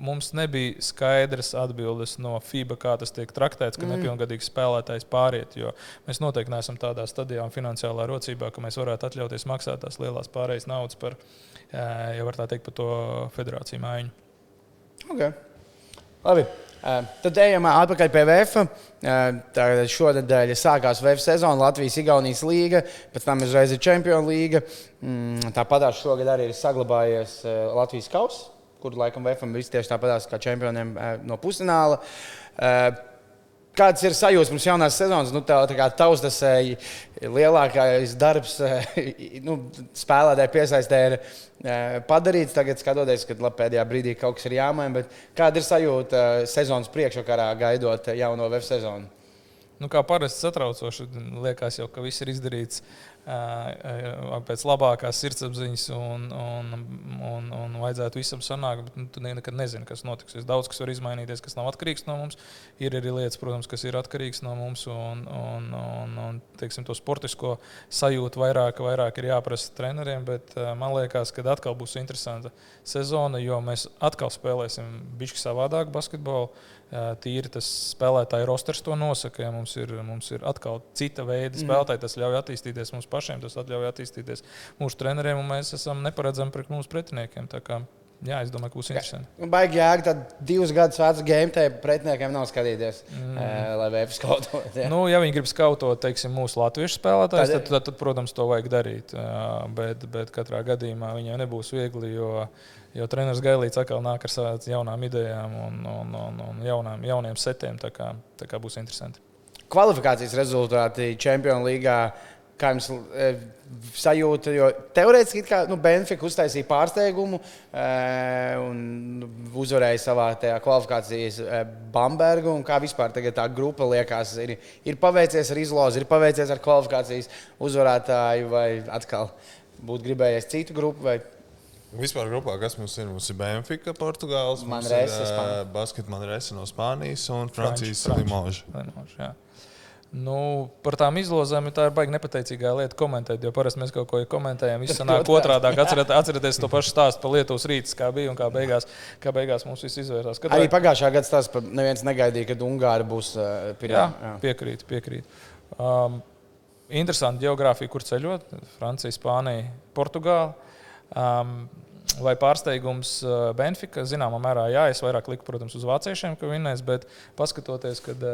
Mums nebija skaidras atbildes no FIBA, kā tas tiek traktēts, ka mm. nepilngadīgs spēlētājs pāriet. Mēs noteikti neesam tādā stadijā un finansiālā rocībā, ka mēs varētu atļauties maksāt tās lielās pārējas naudas par, ja var tā teikt, par to federāciju mājiņu. Okay. Labi. Uh, tad ejam atpakaļ pie VF. Uh, šonadēļ sākās VF sezona, Latvijas Igaunijas līga, pēc tam uzreiz ir Champions līga. Mm, tāpat šogad arī ir saglabājies uh, Latvijas kausa, kur laikam VF ir tieši tāpat kā čempioniem no pusfināla. Kāds ir sajūta pirms jaunās sezonas? Nu, tā, tā kā tavs tas lielākais darbs, nu, spēlētāji piesaistē ir padarīts. Tagad skatoties, ka labi, pēdējā brīdī kaut kas ir jāmaina. Kāda ir sajūta sezonas priekšvakarā gaidot jauno VF sezonu? Nu, kā parasti satraucoši, liekas jau, ka viss ir izdarīts pēc labākās sirdsapziņas un, un, un, un vajadzētu visam sanākt. Bet nu, tu nekad nezini, kas notiks. Ir daudz kas var izmainīties, kas nav atkarīgs no mums. Ir arī lietas, protams, kas ir atkarīgas no mums. Un, un, un, un teiksim, to sportisko sajūtu vairāk, vairāk ir jāprasa treneriem. Bet man liekas, ka atkal būs interesanta sezona, jo mēs atkal spēlēsim bišķi savādāk basketbolu. Tīri tas spēlētāju rosters to nosaka. Ja mums, ir, mums ir atkal cita veida mhm. spēlētāji, tas ļauj attīstīties mums pašiem, tas ļauj attīstīties mūsu treneriem, un mēs esam neparedzami pret mūsu pretiniekiem. Jā, es domāju, ka būs interesanti. Nu, baigi jēga, tad divus gadus vecu game te pretiniekiem nav skatīties, mm. e, lai vēpes skautot. Ja. Nu, ja viņi grib skautot, teiksim, mūsu latviešu spēlētājus, tad, tad, tad, tad, protams, to vajag darīt. Bet, bet katrā gadījumā viņiem nebūs viegli, jo Jo treneris Gailīts atkal nāk ar savām jaunām idejām un, un, un, un jaunām, jauniem setiem. Tā kā, tā kā būs interesanti. Kvalifikācijas rezultāti Champions League. Kā jums e, sajūta, jo teorētiski kā, nu, Benfica uztaisīja pārsteigumu e, un uzvarēja savā kvalifikācijas e, Bambergu. Kā vispār tā grupa liekas, ir, ir paveicies ar izlozi, ir paveicies ar kvalifikācijas uzvarētāju, vai atkal būtu gribējies citu grupu? Vai Vispār grupā, kas mums ir? Mums ir Benfica, Portugāles, uh, Basketbola Manresa no Spānijas un Francijas Limoža. Nu, par tām izlozēm tā ir baigi nepateicīgā lieta komentēt, jo parasti mēs kaut ko komentējam. Viss sanāk otrādi. Atceraties, atcerieties to pašu stāstu par Lietuvas rītu, kā bija un kā beigās, kā beigās mums viss izvērsās. Katrā... Arī pagājušā gada stāsts par neviens negaidīja, ka Ungāri būs uh, pirmā. Piekrīt, piekrīt. Um, interesanti geogrāfija, kur ceļot. Francija, Spānija, Portugāla. Um, vai pārsteigums Benfika? Zināmā mērā, jā, es vairāk liku, protams, uz vāciešiem, ka vinnēs, bet paskatoties, kad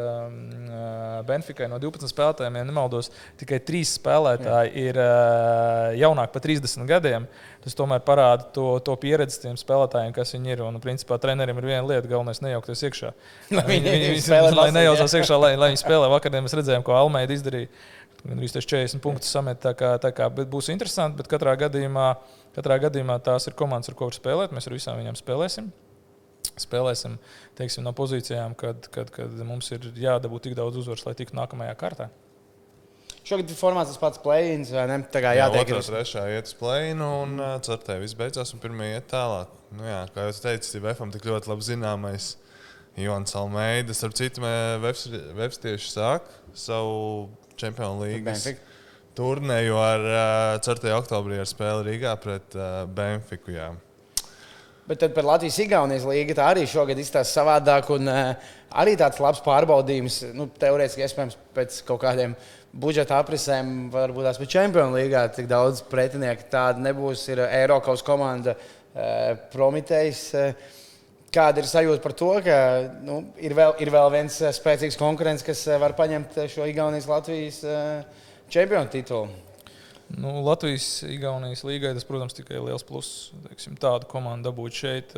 Benfikai no 12 spēlētājiem, ja nemaldos, tikai 3 spēlētāji jā. ir jaunāki par 30 gadiem. Tas tomēr parāda to, to pieredzi tiem spēlētājiem, kas viņi ir. Un, principā, trenerim ir viena lieta, galvenais nejaukties iekšā. Viņi, viņi, viņi, lai nejaucās iekšā, lai, lai viņi spēlē. Vakar mēs redzējām, ko Almeida izdarīja. Gan arī 40 punktus samet. Tā kā, tā kā būs interesanti, bet katrā gadījumā, katrā gadījumā tās ir komandas, ar ko var spēlēt. Mēs ar visām viņām spēlēsim. Spēlēsim teiksim, no pozīcijām, kad, kad, kad mums ir jādabū tik daudz uzvaru, lai tiktu nākamajā kārtā. Šogad formāts tas pats plēns, vai ne? Tā kā jāteikt, ka trešā iet uz plēnu un uh, ceturtajā viss beidzās un pirmie iet tālāk. Nu, jā, kā jau teicu, Steve tik ļoti labi zināmais Jons Almeida. Starp citu, Vēbs tieši sāk savu Čempionu līgas turnēju ar uh, 4. oktobrī ar spēli Rīgā pret uh, Benfiku. Jā. Bet par Latvijas-Igaunijas līgu tā arī šogad izstāsta savādāk. Un, uh, arī tāds labs pārbaudījums, nu, teorētiski iespējams pēc kaut kādiem budžeta aprisēm, varbūt tās pat Čempionu līgā tik daudz pretinieku tāda nebūs. Ir Eiropas komanda uh, Prometējs. Uh, Kāda ir sajūta par to, ka nu, ir, vēl, ir vēl viens eh, spēcīgs konkurents, kas eh, var paņemt eh, šo Igaunijas-Latvijas čempionu titulu? Nu, Latvijas-Igaunijas līgai tas, protams, tikai liels pluss. Teiksim, tādu komandu dabūt šeit,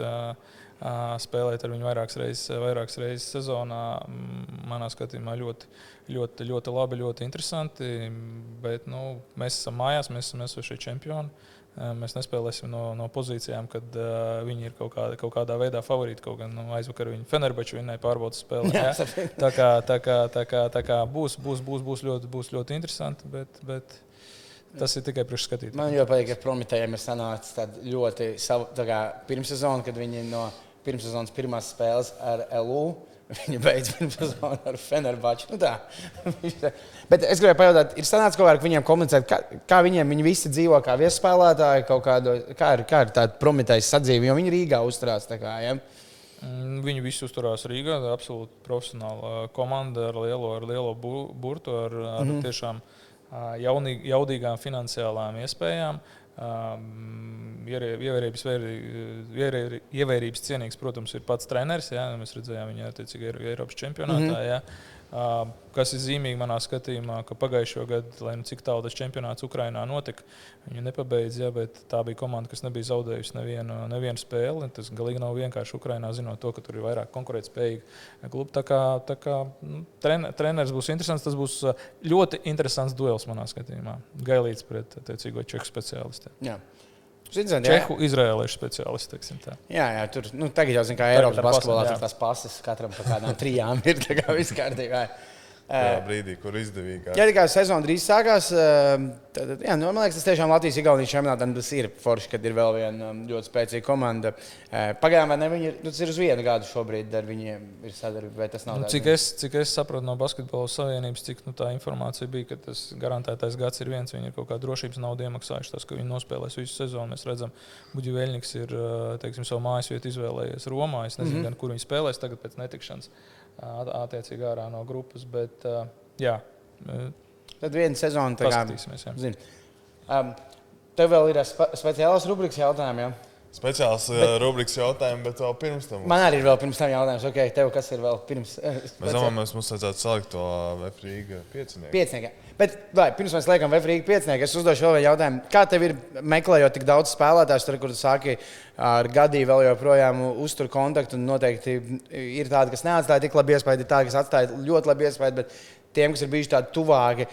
spēlēt ar viņu vairākas reizes, vairākas reizes sezonā, manā skatījumā ļoti, ļoti, ļoti labi, ļoti interesanti. Bet nu, mēs esam mājās, mēs esam esošie čempioni. Mēs nespēlēsim no, no pozīcijām, kad uh, viņi ir kaut, kādā, kaut kādā veidā favorīti. Kaut gan nu, aizvakar viņi Fenerbahču vinnēja pārbaudas spēli. Jā. Tā kā, tā kā, tā kā, tā kā būs, būs, būs, būs, ļoti, būs ļoti interesanti. Bet, bet tas ir tikai priekšskatīt. Man ļoti patīk, ka Prometējiem ir sanācis ļoti savu, kā, pirmssezonu, kad viņi no pirmssezonas pirmās spēles ar LU Viņa beidz pirms sezonu ar Fenerbaču. Nu tā. Bet es gribēju pajautāt, ir sanācis kaut kā ar viņiem komunicēt, kā, kā viņiem viņi visi dzīvo kā viesspēlētāji, kādu, kā ir, kā ir tāda prometējas sadzīve, jo viņi Rīgā uzturās. Kā, ja? Mm, viņi visi uzturās Rīgā. Absolūti profesionāla komanda ar lielo, ar lielo burtu, ar, ar mm -hmm. tiešām jaunī, jaudīgām finansiālām iespējām. Uh, Ievērības, ievērības cienīgs, protams, ir pats treneris. Jā, mēs redzējām viņu attiecīgi Eiropas čempionātā. Mm -hmm. Jā. Kas ir zīmīgi manā skatījumā, ka pagājušo gadu, lai nu cik tālu tas čempionāts Ukrajinā notika, viņi nepabeidza, ja, bet tā bija komanda, kas nebija zaudējusi nevienu, nevienu spēli. Tas galīgi nav vienkārši Ukrajinā, zinot to, ka tur ir vairāk konkurētspējīgi klubi. Tā kā, tā kā nu, trener, treneris būs interesants, tas būs ļoti interesants duels manā skatījumā. Gailīts pret attiecīgo čehu speciālistu. Zināt, Čehu izrēliešu speciālisti. Jā, jā, tur nu, tagad jau zina, kā Eiropas basketbolā tur tās pases katram pa kādām trijām ir. Tā kā viss kārtībā. Tajā brīdī, kur izdevīgāk. Jā, tikai sezona drīz sākās. Tad, jā, nu, man liekas, tas tiešām Latvijas-Igaunijas čempionātam tas ir forši, kad ir vēl viena ļoti spēcīga komanda. Pagaidām, vai ne? Viņi ir, nu, tas ir uz vienu gadu šobrīd ar viņiem ir sadarbība, vai tas nav? Nu, cik, es, cik es sapratu no Basketbola savienības, cik nu, tā informācija bija, ka tas garantētais gads ir viens. Viņi ir kaut kā drošības naudu iemaksājuši, tas, ka viņi nospēlēs visu sezonu. Mēs redzam, Guģi Vēļņiks ir teiksim, savu mājas vietu izvēlējies Romā. Es nezinu, mm -hmm. gan, kur viņi spēlēs tagad pēc netikšanas attiecīgi ārā no grupas. Bet, jā, Tad viena sezona tā kā um, tev vēl ir speciāls rubrikas jautājums. Ja? Speciāls bet, rubrikas jautājums, bet vēl pirms tam. Man arī ir vēl pirms tam jautājums, ok, tev kas ir vēl pirms? Mēs domājam, mums vajadzētu salikt to Vēfrīga piecinieku. Piecinieku. Bet, vai, pirms mēs liekam Vēfrīga piecinieku, es uzdošu vēl vienu jautājumu. Kā tev ir meklējot tik daudz spēlētājus, tur, kur tu sāki ar gadīju vēl joprojām uztur kontaktu, noteikti ir tādi, kas neatstāja tik labi iespēju, ir tādi, kas atstāja ļoti labi iespēju, bet tiem, kas ir bijuši tādi tuvāki,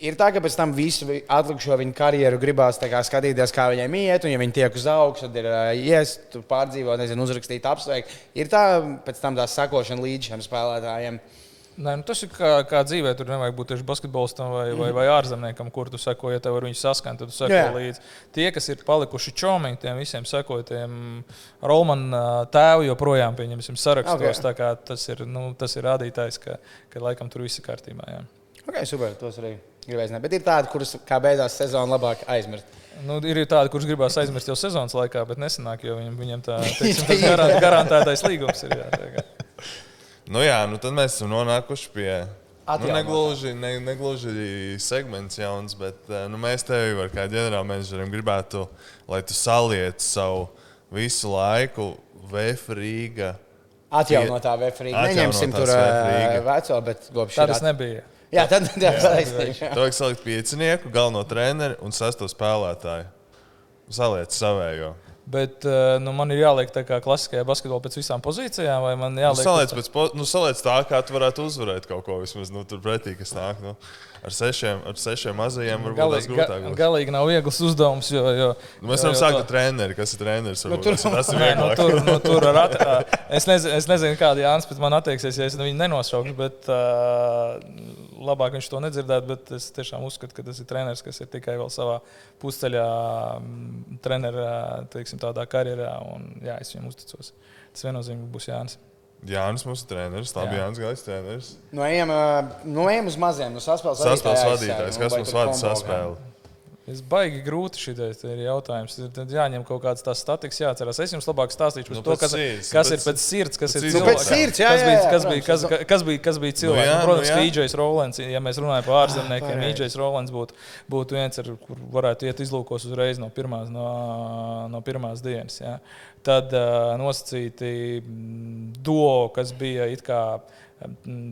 Ir tā, ka pēc tam visu atlikušo viņa karjeru gribās kā, skatīties, kā viņiem iet, un, ja viņi tiek uz augšu, tad ir uh, iest, pārdzīvot, nezinu, uzrakstīt, apsveikt. Ir tā, pēc tam tā sakošana līdz šiem spēlētājiem. Nē, nu tas ir kā, kā dzīvē. Tur nevajag būt tieši basketbolistam vai, vai, vai ārzemniekam, kur tu seko. Ja tev ar viņu saskan, tad tu seko Jā. līdzi. Tie, kas ir palikuši čomiņi, tiem visiem sekoja, tiem Rolmana tēvu joprojām pieņemsim sarakstos. Okay. Tas, ir, nu, tas ir rādītājs, ka, ka laikam tur viss ir kārtībā. Jā. Okay, super, tos arī gribēju zināt. Bet ir tādi, kurus kā beidzās sezona labāk aizmirst. Nu, ir tādi, kurus gribās aizmirst jau sezonas laikā, bet nesenāk, jo viņam, viņam tā, teiksim, garantētais līgums ir. Jā, nu jā, nu tad mēs esam nonākuši pie Nu, negluži, ne, negluži segments jauns, bet eh, nu, mēs tevi, var, kā ģenerālmenedžerim, gribētu, lai tu saliec savu visu laiku VF Rīgā. Atjaunotā vefrīga. Neņemsim tur uh, veco, bet globši. Tā tas nebija. Jā, tad jā, jā, vajag salikt piecinieku, galveno treneru un sesto spēlētāju. Saliec savējo. Bet uh, nu, man ir jāliek tā kā klasiskajā basketbolā pēc visām pozīcijām, vai man jāliek? Nu, saliec, pēc, nu, saliec tā, kā tu varētu uzvarēt kaut ko vismaz nu, tur pretī, kas nāk. Nu. Ar sešiem, ar sešiem mazajiem varbūt galīgi, tas grūtāk. Ga, galīgi nav viegls uzdevums. Jo, jo, nu, mēs varam sākt ar treneru, kas ir treneris. Nu, tur, tas ir nu, vieglāk. tur, nu, tur ar at, es, nezinu, es nezinu, kāda Jānis pēc man attieksies, ja es viņu nenosaukšu, bet uh, labāk viņš to nedzirdētu. Bet es tiešām uzskatu, ka tas ir treneris, kas ir tikai vēl savā pusceļā, trenerā, teiksim, tādā karjerā. Un, jā, es viņam uzticos. Tas viennozīmīgi būs Jānis. Jānis mums ir treneris. Tā bija Jānis Gaiss treneris. Nu, ejam, nu, ejam uz maziem, nu, saspēles Saspēles vadītājs. Kas mums vada saspēli? Es baigi grūti šitais ir jautājums. Tad jāņem kaut kāds tāds statiks, jāatcerās. Es jums labāk stāstīšu par Nu, to, kas, sirds, kas pēc- ir pēc sirds, kas pēc ir sirds. Nu, cilvēks. sirds, jā, kas jā, bija, jā, kas bija, kas, protams. kas bija, kas bija cilvēks. jā, Nu, Protams, nu, ka jā. Ijais Rolands, ja mēs runājam par ārzemniekiem, pareizi. Ijais Rolands būtu, būtu viens, ar kur varētu iet izlūkos uzreiz no pirmās, no, no pirmās dienas. Jā. Tad uh, nosacīti duo, kas bija it kā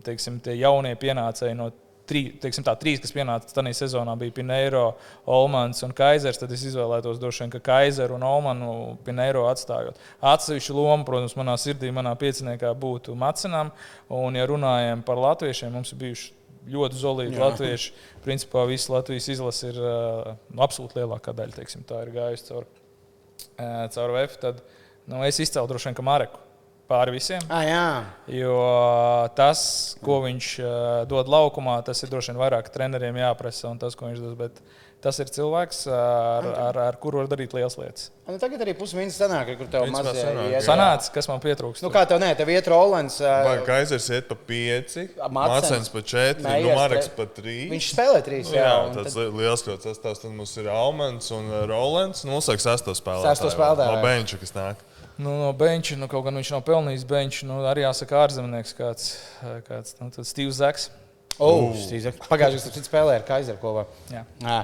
teiksim, tie jaunie pienācēji no teiksim, tā, trīs, kas pienāca tajā sezonā, bija Pineiro, Olmans un Kaisers. Tad es izvēlētos droši vien, ka Kaiseru un Olmanu Pineiro atstājot. Atsevišķu lomu, protams, manā sirdī, manā pieciniekā būtu Macinam. Un, ja runājam par latviešiem, mums ir bijuši ļoti zelīgi latvieši. Principā visa Latvijas izlase ir uh, absolūti lielākā daļa, teiksim, tā ir gājusi caur, uh, caur VF. Tad nu, es izcēlu droši vien, ka Mareku pāri visiem. Ah, jā. Jo tas, ko viņš dod laukumā, tas ir droši vien vairāk treneriem jāprasa un tas, ko viņš dos. Bet tas ir cilvēks, ar, ar, ar kuru var darīt lielas lietas. Nu, tagad arī pusmīnus sanāk, kur tev mazliet jā. Sanāca, kas man pietrūkst. Nu, kā tev nē, tev iet Rolands. Vai Uh, Kaisers iet pa pieci, Mācens. Pa četri, Nē, nu, tre- pa trīs. viņš spēlē trīs. Nu, Jā, jā, un tāds tad- liels kaut kas tāds. Tad mums ir Almans un Rolands. Nu, Mums vajag sesto spēlētāju. Sesto spēlētāju. No benča, kas nāk. Nu, no benča, nu, kaut gan viņš nav pelnījis benču, nu, arī jāsaka ārzemnieks kāds, kāds nu, Steve's Zaks. Oh. Pagājušajā gadā spēlēja ar Kaiseru kopā. Jā. Jā.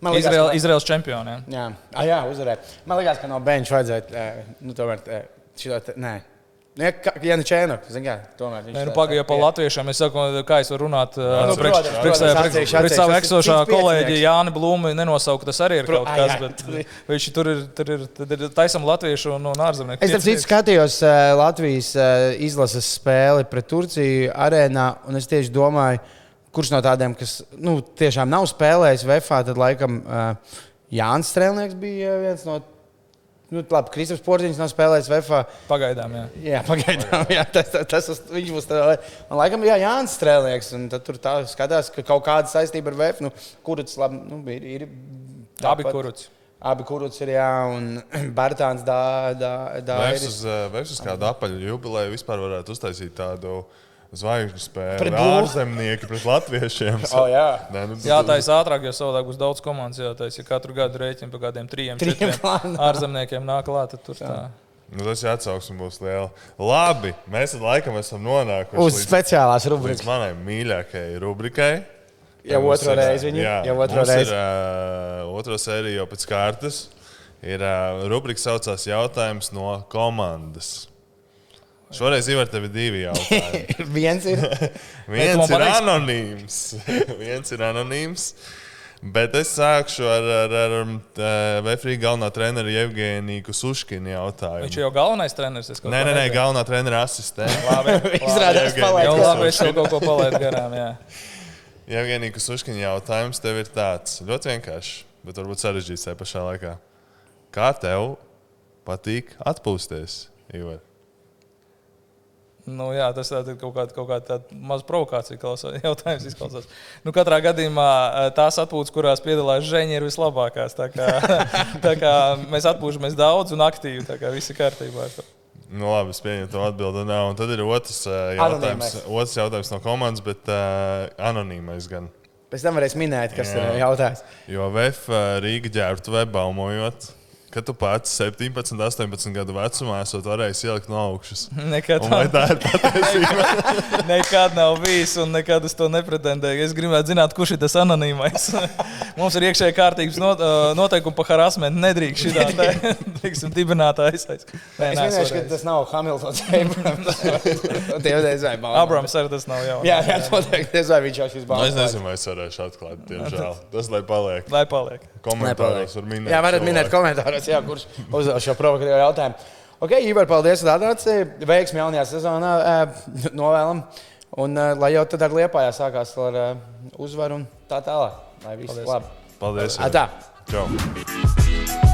Man liekas, Izrael, ka- Izraels čempioniem. Jā, ah, jā uzvarēja. Man liekas, ka no benča vajadzētu. eh, Nu, tomēr, eh, šito, te- nē, ja, ja ne zin kā, tomēr viņš Nē, nu, par pie- latviešiem. Es saku, kā es varu runāt Nu, atsevišķi. savu Tas ir eksošā kolēģi. Jāni Blūmu nenosaukt, tas arī ir kaut kas, bet ir- viņš tur ir, tur ir, ir taisam latviešu un, ārzemnieku. Es tam citu skatījos Latvijas izlases spēli pret Turciju arēnā, un es tieši domāju, kurš no tādiem, kas nu, tiešām nav spēlējis VFā, tad laikam Jānis Strēlnieks bija viens no. Nu, labi, Kristaps Porziņš nav spēlējis VFā. Pagaidām, jā. Jā, pagaidām, jā, tas, tas, tas viņš būs. Tā, man laikam, jā, Jānis Strēlnieks, un tad tur tā skatās, ka kaut kāda saistība ar VF, nu, kurus labi, nu, ir. ir Abi tāpat- kuruci. Abi kurus ir, jā, un Bērtāns dā, dā, dā Vai ir. uz, uh, uz kādu apaļu jubileju vispār varētu uztaisīt tādu zvaigžņu spēli? Pret Pret Bullu? ārzemnieki pret latviešiem. Oh, jā. Nē, nu, Jā, tā ir ātrāk, jo savādāk būs daudz komandas. Jā, tā ir katru gadu rēķina par kādiem Trijiem četriem ārzemniekiem nāk klāt. tad Tur tā. Nu, tas ir atsauksme būs liela. Labi, mēs tad laikam esam nonākuši Uz līdz, speciālās līdz rubrikas. manai mīļākajai rubrikai. Jau ir, reizi viņi- jā, jau otro mums reizi. Ir, uh, otro sēriju jau pēc kārtas. Ir uh, rubrika saucās jautājums no komandas. Šoreiz Ivar, tev ir divi jautājumi. Viens ir. Viens ir anonīms. Viens ir anonīms. Bet es sākšu ar, ar, ar, ar Vēfrīga galvenā trenera Jevgeniju Suškinu jautājumu. Viņš ir jau galvenais treneris. es kaut Nē, ko nē, nē, galvenā trenera asistente. Labi, Izrādās, Jevgenij. palaid jau garām. labi, es jau kaut ko palaidu garām. Jā. Jevgenija Suškina jautājums tev ir tāds ļoti vienkāršs, bet varbūt sarežģīts tajā pašā laikā. Kā tev patīk atpūsties, Ivar? Nu, jā, tas ir kaut kāda, kaut kāda maza provokācija, kā jautājums izklausās. Nu, katrā gadījumā tās atpūtas, kurās piedalās žēņi, ir vislabākās. Tā kā, tā kā mēs atpūšamies daudz un aktīvi, tā kā viss ir kārtībā. Nu, labi, es pieņemu to atbildi. Nā, un tad ir otrs, jautājums, Anonīmais. otrs jautājums no komandas, bet uh, anonīmais gan. Pēc tam varēs minēt, kas Jā. ir jautājums. Jo VF Rīga ģērbtuvē baumojot, Kad tu pats 17, 18 gadu vecumā esat varējis ielikt no augšas. Nekad Un vai tā ir patiesība? Nekad nav bijis, un nekad uz to nepretendēju. Es gribētu zināt, kurš ir tas anonīmais. Mums ir iekšēji kārtības noteikumi par harassmentu. Nedrīkst šitā tā, teiksim, dibinātājs. Nē, Es minēšu, ka tas nav Hamiltons jau nezināja, Bauman. Abrams arī tas nav jau. Jā, jā, noteikti nezināju, viņš jau šis Nu, balvas. es nezinu, vai es varēšu atklāt. Diemžēl. Tas lai paliek. Lai paliek. Komentāros var minēt. Jā, varat minēt cilvēku. Komentāros, jā, kurš uzdev šo provokatīvo jautājumu. Ok, Ivar, paldies, ka atnāci. Veiksmi jaunajā sezonā ē, novēlam. Un ē, lai jau tad ar Liepājā sākās ar uzvaru un tā tālāk. Lai viss Paldies. labi. Paldies. Atā. Čau.